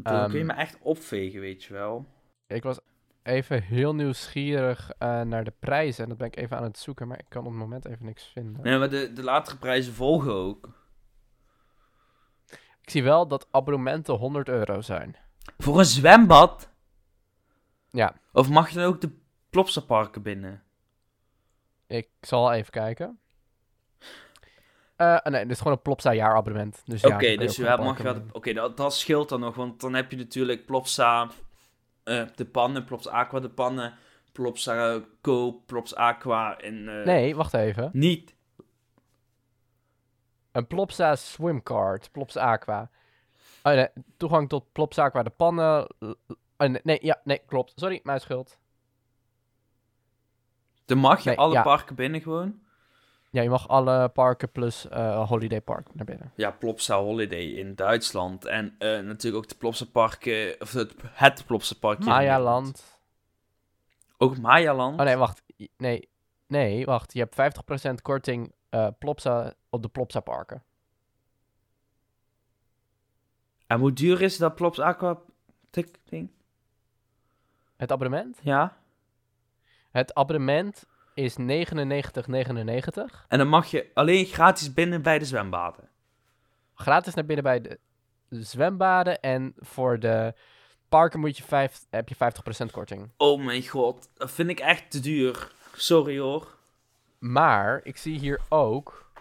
Kun je Ehm, me echt opvegen, weet je wel. Ik was even heel nieuwsgierig eh, naar de prijzen. En dat ben ik even aan het zoeken, maar ik kan op het moment even niks vinden. Nee, maar de, de latere prijzen volgen ook. Ik zie wel dat abonnementen 100 euro zijn. Voor een zwembad? Ja, Of mag je dan ook de Plopsaparken binnen? ik zal even kijken. Eh, nee, dit is gewoon een Plopsa jaarabonnement. Dus Oké, dus mag je wel... parken Oké, dat, dat scheelt dan nog, want dan heb je natuurlijk Plopsa... eh, de pannen, Plops Aqua de pannen, Plopsa Co, Plops Aqua en... eh. Nee, wacht even. Niet. Een Plopsa swimcard, Plopsa Aqua. Oh, nee, toegang tot Plopsa Aqua, de pannen. Oh, nee, nee, ja, nee, klopt. Sorry, mijn schuld. Dan mag je Nee, alle ja. parken binnen gewoon. Ja, je mag alle parken plus eh Holiday Park naar binnen. Ja, Plopsa Holiday in Duitsland. En eh, natuurlijk ook de Plopsa Parken... Of het, het Plopsa Park hier in Nederland. Mayaland. Ook Mayaland. Oh nee, wacht. Nee, nee, wacht. Je hebt 50% korting eh Plopsa op de Plopsa parken. En hoe duur is dat Plops Aqua ding? Het abonnement? Ja. Het abonnement is 99,99. En dan mag je alleen gratis binnen bij de zwembaden. Gratis naar binnen bij de zwembaden. En voor de parken moet je vijf, heb je 50% korting. Oh mijn god, dat vind ik echt te duur. Sorry hoor. Maar ik zie hier ook.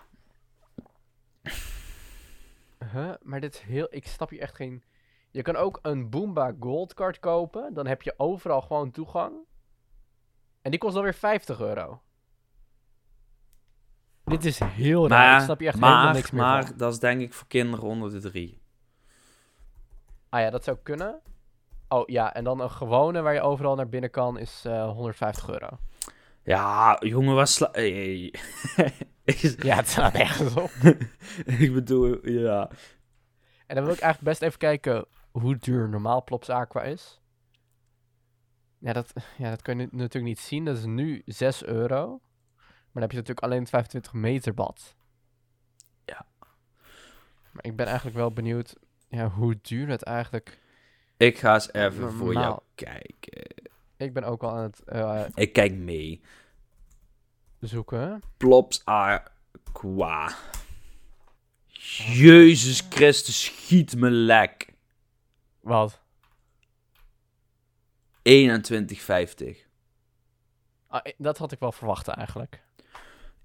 Huh? Maar dit is heel. Ik snap hier echt geen. Je kan ook een Boomba Gold Card kopen. Dan heb je overal gewoon toegang. En die kost dan weer 50 euro. Dit is heel raar. Maar, ik snap hier echt helemaal maar, niks meer maar van. dat is denk ik voor kinderen onder de drie. Ah ja, dat zou kunnen. Oh ja, en dan een gewone waar je overal naar binnen kan is eh 150 euro. Ja, jongen, was sla... Hey. Ja, het staat nergens op. ik bedoel, ja. En dan wil ik eigenlijk best even kijken hoe duur normaal Plops Aqua is. Ja, dat, ja, dat kun je natuurlijk niet zien. Dat is nu 6 euro. Maar dan heb je natuurlijk alleen het 25 meter bad. Ja. Maar ik ben eigenlijk wel benieuwd ja, hoe duur het eigenlijk... Ik ga eens even voor jou kijken. Ik ben ook al aan het eh, Ik kijk mee. zoeken. Plops Aqua. Jezus Christus, schiet me lek. Wat? 21,50. Ah, dat had ik wel verwacht eigenlijk.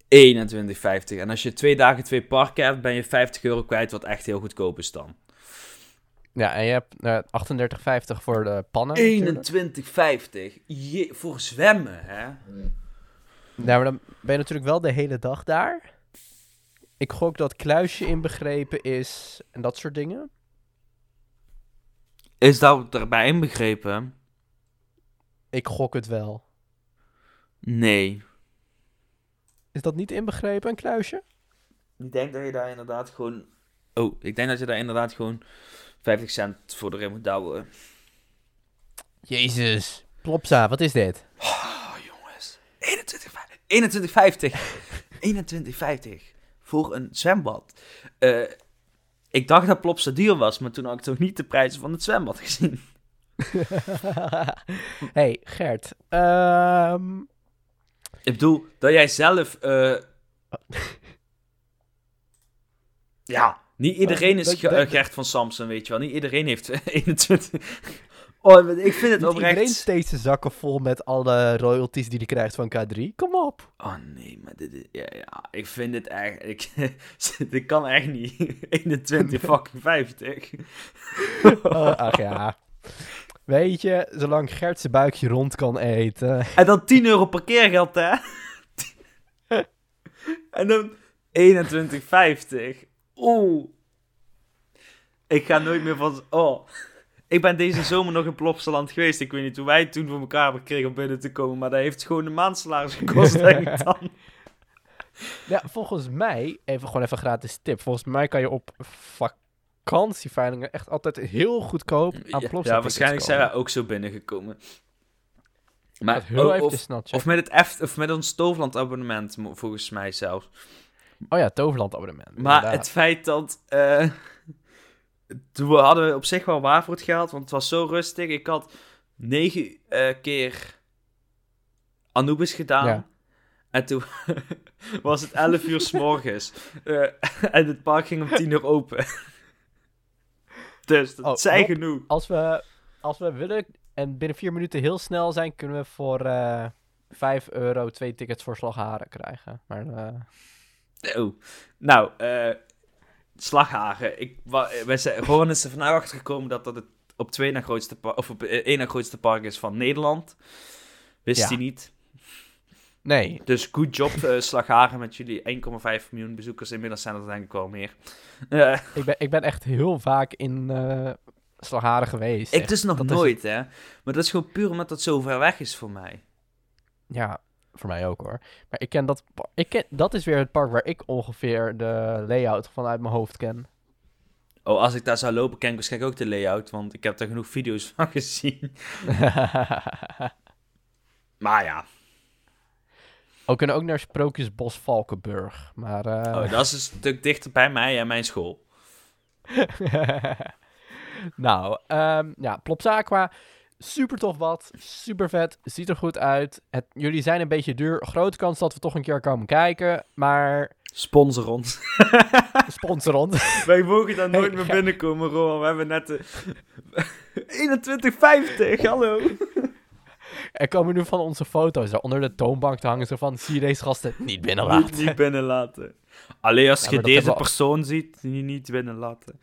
21,50. En als je twee dagen twee parken hebt, ben je 50 euro kwijt, wat echt heel goedkoop is dan. Ja, en je hebt eh 38,50 voor de pannen. natuurlijk. 21,50. Je, voor zwemmen, hè? Ja, maar dan ben je natuurlijk wel de hele dag daar. Ik gok dat kluisje inbegrepen is en dat soort dingen. Is dat erbij inbegrepen? Ik gok het wel. Nee. Is dat niet inbegrepen, een kluisje? Ik denk dat je daar inderdaad gewoon... Oh, ik denk dat je daar inderdaad gewoon 50 cent voor erin moet douwen. Jezus. Plopsa, wat is dit? Oh, jongens. 21,50. 21,50. 21,50. Voor een zwembad. Eh, ik dacht dat Plopsa duur was, maar toen had ik toch niet de prijzen van het zwembad gezien. hey, Gert. ehm, Ik bedoel, dat jij zelf... eh, ja, niet iedereen is eh, Gert van Samson, weet je wel. Niet iedereen heeft 21... Oh, ik vind het niet oprecht... iedereen steekt zijn zakken vol met alle royalties die hij krijgt van K3. Kom op. Oh nee, maar dit is... Ja, ja, ik vind het echt... Ik, dit kan echt niet. 21 fucking 50. Oh, ach ja. Weet je, zolang Gert zijn buikje rond kan eten. En dan 10 euro parkeergeld, hè? en dan 21,50. Oeh. Ik ga nooit meer van... Oh. Ik ben deze zomer nog in Plopsaland geweest. Ik weet niet hoe wij het toen voor elkaar hebben gekregen om binnen te komen. Maar dat heeft gewoon een maandsalaris gekost, denk ik dan. Ja, volgens mij, even gewoon even gratis tip. Volgens mij kan je op vakantieveilingen echt altijd heel goedkoop aan Ja, Plopsa ja, waarschijnlijk zijn wij ook zo binnengekomen. Maar, heel even of, of met het F, of met ons Toverland abonnement, volgens mij zelfs. Oh ja, Toverland abonnement. Maar inderdaad. het feit dat. eh, toen hadden we op zich wel waar voor het geld, want het was zo rustig. Ik had negen eh, keer Anubis gedaan. Ja. En toen was het 11 uur s morgens. Eh, en het park ging om 10 uur open. dus dat Oh, genoeg. Als we, als we willen en binnen vier minuten heel snel zijn, kunnen we voor eh 5 euro twee tickets voor Slagharen krijgen. Maar Oh. Nou, Slagharen. Ik, wij zijn, gewoon is er vandaag achter gekomen dat dat het op twee na grootste of op eh, één na grootste park is van Nederland. Wist Ja. hij niet. nee, Dus good job, eh Slagharen, met jullie 1,5 miljoen bezoekers. Inmiddels zijn er denk ik wel meer. Eh, ik ben, ik ben echt heel vaak in eh Slagharen geweest. ik Echt. dus nog dat is nooit, hè. Maar dat is gewoon puur omdat dat zo ver weg is voor mij. Ja, voor mij ook hoor. Maar ik ken dat. Ik ken, dat is weer het park waar ik ongeveer de layout vanuit mijn hoofd ken. Oh, als ik daar zou lopen, ken ik waarschijnlijk ook de layout. Want ik heb daar genoeg video's van gezien. Maar ja, we kunnen ook naar Sprookjesbos Valkenburg. Maar. eh, oh, dat is een stuk dichter bij mij en mijn school. nou, ehm, ja, Plopsa Aqua. Super tof wat. Super vet. Ziet er goed uit. Het, jullie zijn een beetje duur. Grote kans dat we toch een keer komen kijken. Maar Sponsor ons. sponsor ons. Wij mogen daar nooit Hey, meer binnenkomen, Rowan. We hebben net de... 21,50, hallo. er komen nu van onze foto's daar onder de toonbank te hangen. Zo van, zie je deze gasten niet binnenlaten. Niet, niet binnenlaten. Alleen als Ja, je deze persoon ziet, die niet binnenlaten.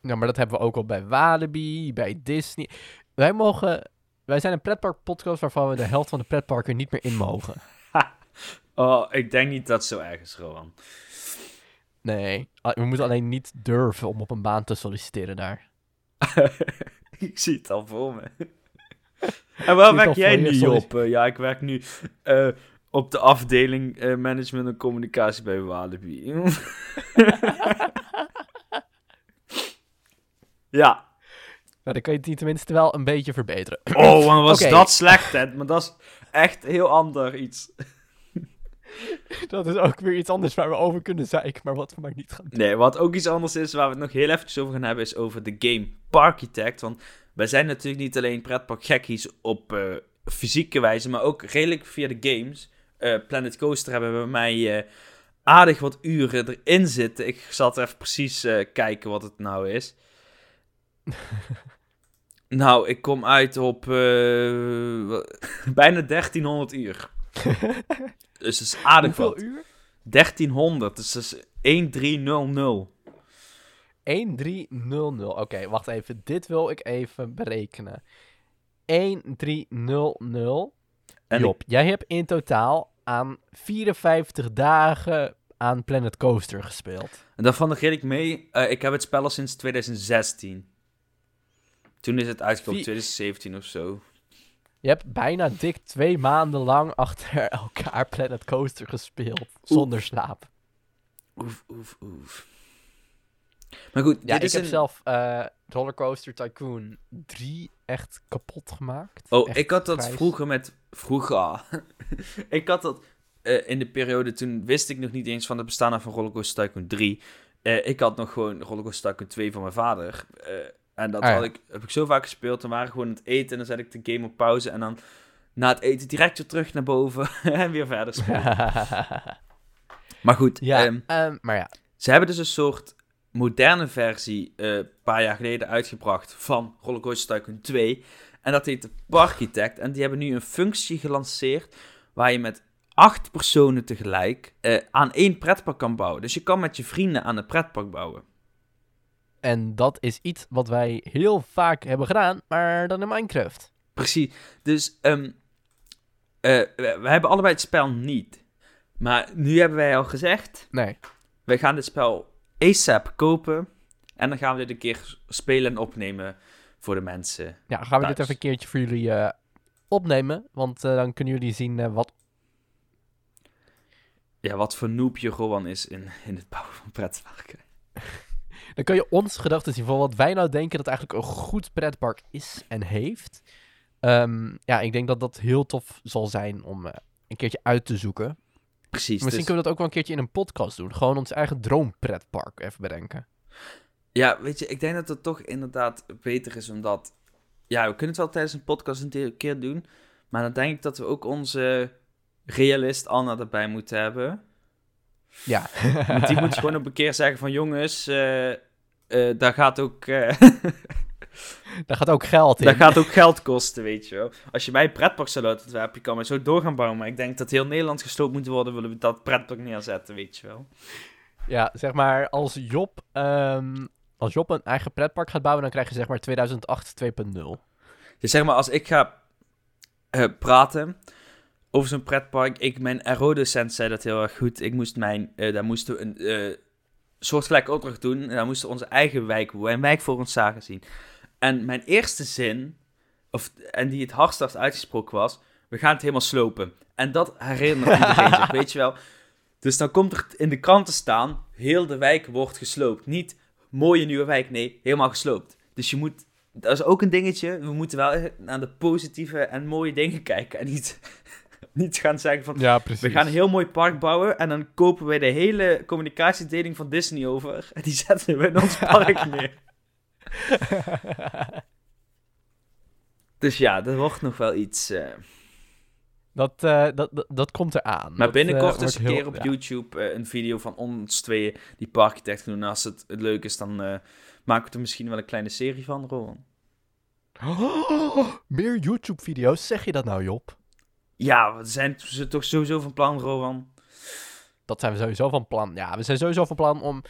Ja, maar dat hebben we ook al bij Walibi, bij Disney. Wij mogen... Wij zijn een pretpark-podcast waarvan we de helft van de pretparken niet meer in mogen. Oh, ik denk niet dat het zo erg is, Rowan. Nee, we moeten alleen niet durven om op een baan te solliciteren daar. ik zie het al voor me. en waar werk jij nu sorry. op? Eh, ja, ik werk nu eh, op de afdeling eh, management en communicatie bij Walibi. ja. Nou, dan kan je het tenminste wel een beetje verbeteren. Oh, maar was dat slecht, hè? Maar dat is echt heel ander iets. dat is ook weer iets anders waar we over kunnen zeiken, maar wat we maar niet gaan doen. Nee, wat ook iets anders is, waar we het nog heel even over gaan hebben, is over de game Parkitect. Want wij zijn natuurlijk niet alleen pretpark gekkies op eh, fysieke wijze, maar ook redelijk via de games. Eh, Planet Coaster hebben we bij mij eh, aardig wat uren erin zitten. Ik zat even precies kijken wat het nou is. nou, ik kom uit op wa- bijna 1300 uur. dus dat is aardig Hoeveel uur? 1300, dus dat is 1300. 1300. Oké, wacht even. Dit wil ik even berekenen. 1300. En Job, jij hebt in totaal aan 54 dagen aan Planet Coaster gespeeld. En daarvan red ik mee. eh, ik heb het spel al sinds 2016. Toen is het uitgekomen, Vier- 2017 of zo. Je hebt bijna dik twee maanden lang achter elkaar Planet Coaster gespeeld. Zonder slaap. Oef, oef, oef. Maar goed, Ja, ik heb een... zelf eh Rollercoaster Tycoon 3 echt kapot gemaakt. Oh, Echt ik had dat prijs. vroeger met... Vroeger. ik had dat eh, in de periode toen wist ik nog niet eens van het bestaan van Rollercoaster Tycoon 3. Eh, ik had nog gewoon Rollercoaster Tycoon 2 van mijn vader. Eh, En dat Ah, ja. had ik, heb ik zo vaak gespeeld. Dan waren we gewoon aan het eten en dan zet ik de game op pauze. En dan na het eten direct weer terug naar boven en weer verder spelen. Maar goed, ja, ehm, ehm, maar ja. ze hebben dus een soort moderne versie eh, een paar jaar geleden uitgebracht van Rollercoaster Tycoon 2. En dat heet de Parkitect. En die hebben nu een functie gelanceerd waar je met acht personen tegelijk eh, aan één pretpark kan bouwen. Dus je kan met je vrienden aan het pretpark bouwen. En dat is iets wat wij heel vaak hebben gedaan, maar dan in Minecraft. Precies. Dus eh, we, we hebben allebei het spel niet. Maar nu hebben wij al gezegd, Nee. wij gaan dit spel ASAP kopen. En dan gaan we dit een keer spelen en opnemen voor de mensen. Ja, gaan we dit even een keertje voor jullie eh, opnemen. Want eh, dan kunnen jullie zien wat... Ja, wat voor noepje Rowan is in, in het bouwen van pretparken. Dan kun je ons gedachten zien van wat wij nou denken dat eigenlijk een goed pretpark is en heeft. Ehm, ja, ik denk dat dat heel tof zal zijn om eh, een keertje uit te zoeken. Precies. Misschien dus- kunnen we dat ook wel een keertje in een podcast doen. Gewoon ons eigen droompretpark even bedenken. Ja, weet je, ik denk dat het toch inderdaad beter is omdat... Ja, we kunnen het wel tijdens een podcast een keer doen. Maar dan denk ik dat we ook onze realist Anna erbij moeten hebben. Ja. Want die moet gewoon op een keer zeggen van... Jongens, eh, daar gaat ook... eh, Daar gaat ook geld in. Dat gaat ook geld kosten, weet je wel. Als je mij een pretpark zou laten ontwerpen, je kan maar zo door gaan bouwen. Maar ik denk dat heel Nederland gesloopt moet worden, willen we dat pretpark neerzetten, weet je wel. Ja, zeg maar, als Job, ehm, als Job een eigen pretpark gaat bouwen, dan krijg je zeg maar 2008 2.0. Dus zeg maar, als ik ga praten over zo'n pretpark, ik, mijn aerodocent zei dat heel erg goed. Ik moest mijn, eh, daar moesten we een eh, soortgelijke opdracht doen. En daar moesten we onze eigen wijk, een wijk voor ons zagen zien. En mijn eerste zin, of, en die het hardst uitgesproken was, we gaan het helemaal slopen. En dat herinnert iedereen zich, weet je wel. Dus dan komt er in de kranten staan, heel de wijk wordt gesloopt. Niet mooie nieuwe wijk, nee, helemaal gesloopt. Dus je moet, dat is ook een dingetje, we moeten wel naar de positieve en mooie dingen kijken. En niet, niet gaan zeggen van, Ja, precies. we gaan een heel mooi park bouwen en dan kopen we de hele communicatiedeling van Disney over. En die zetten we in ons park neer. Dus ja, er wordt nog wel iets. eh. dat, eh, dat, dat, dat komt eraan. Maar Dat, binnenkort eh, eens een wordt keer heel- op ja. YouTube een video van ons tweeën die parkitect doen. En als het, het leuk is, dan maken we er misschien wel een kleine serie van, Rowan. Oh, meer YouTube-video's, zeg je dat nou, Job? Ja, we zijn ze toch sowieso van plan, Rowan. Dat zijn we sowieso van plan. Ja, we zijn sowieso van plan om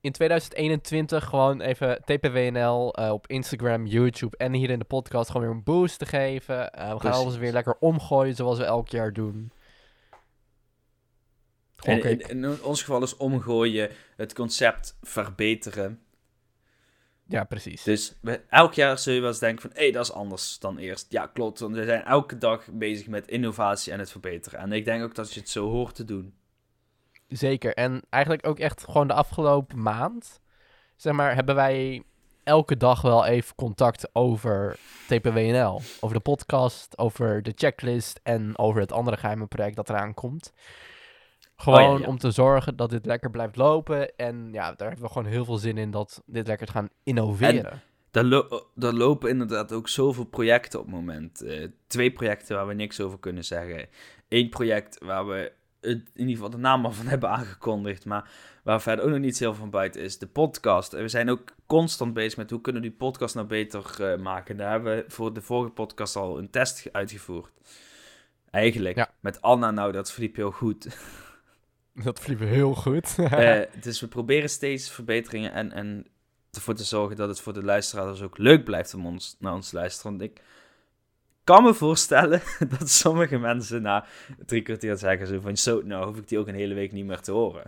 in 2021 gewoon even TPWNL eh, op Instagram, YouTube en hier in de podcast gewoon weer een boost te geven. Eh, we gaan Precies. alles weer lekker omgooien zoals we elk jaar doen. En in ons geval is omgooien, het concept verbeteren. Ja, precies. Dus elk jaar zul je wel eens denken van, hé, hey, dat is anders dan eerst. Ja, klopt, want we zijn elke dag bezig met innovatie en het verbeteren. En ik denk ook dat je het zo hoort te doen. Zeker. En eigenlijk ook echt gewoon de afgelopen maand, zeg maar, hebben wij elke dag wel even contact over TPWNL. Over de podcast, over de checklist en over het andere geheime project dat eraan komt. Gewoon Oh ja, ja. om te zorgen dat dit lekker blijft lopen. En ja, daar hebben we gewoon heel veel zin in dat dit lekker gaan innoveren. Daar, lo- daar lopen inderdaad ook zoveel projecten op het moment. Eh, twee projecten waar we niks over kunnen zeggen. Eén project waar we het, in ieder geval de naam al van hebben aangekondigd, maar waar verder ook nog niet heel van buiten is, de podcast. En we zijn ook constant bezig met hoe kunnen we die podcast nou beter eh, maken. Daar hebben we voor de vorige podcast al een test ge- uitgevoerd. Eigenlijk, Ja. met Anna nou, dat verliep heel goed. Dat vliegen heel goed. Eh, dus we proberen steeds verbeteringen en, en ervoor te zorgen dat het voor de luisteraars ook leuk blijft om ons, naar ons te luisteren. Want ik kan me voorstellen dat sommige mensen na drie kwartier zeggen zo van, zo, nou hoef ik die ook een hele week niet meer te horen.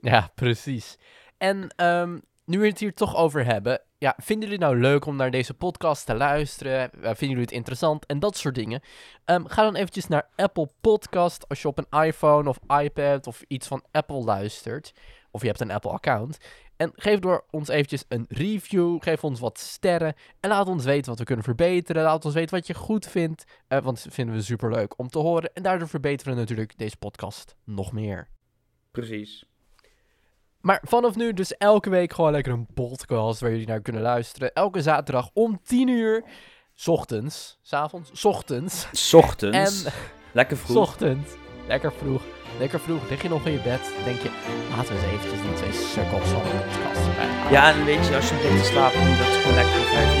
Ja, precies. En ehm, nu we het hier toch over hebben, ja, vinden jullie het nou leuk om naar deze podcast te luisteren? Eh, vinden jullie het interessant en dat soort dingen? Ehm, ga dan eventjes naar Apple Podcast als je op een iPhone of iPad of iets van Apple luistert. Of je hebt een Apple account. En geef door ons eventjes een review, geef ons wat sterren en laat ons weten wat we kunnen verbeteren. Laat ons weten wat je goed vindt, eh, want dat vinden we super leuk om te horen. En daardoor verbeteren we natuurlijk deze podcast nog meer. Precies. Maar vanaf nu dus elke week gewoon lekker een podcast waar jullie naar kunnen luisteren. Elke zaterdag om 10 uur. 's Ochtends. S avonds? 's Ochtends. 's Ochtends. En Lekker vroeg. ochtends. Lekker vroeg. Lekker vroeg. Lig je nog in je bed. Denk je, laten we eens eventjes die twee sukkels van de podcast erbij. Ja, en weet je, als je ligt te slapen, dat is gewoon lekker vijf.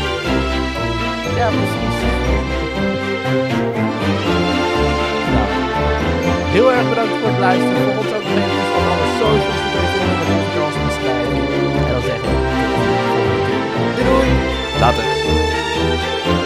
Ja, precies. Nou, heel erg bedankt voor het luisteren. Volg ons ook op alle socials Doei. Later.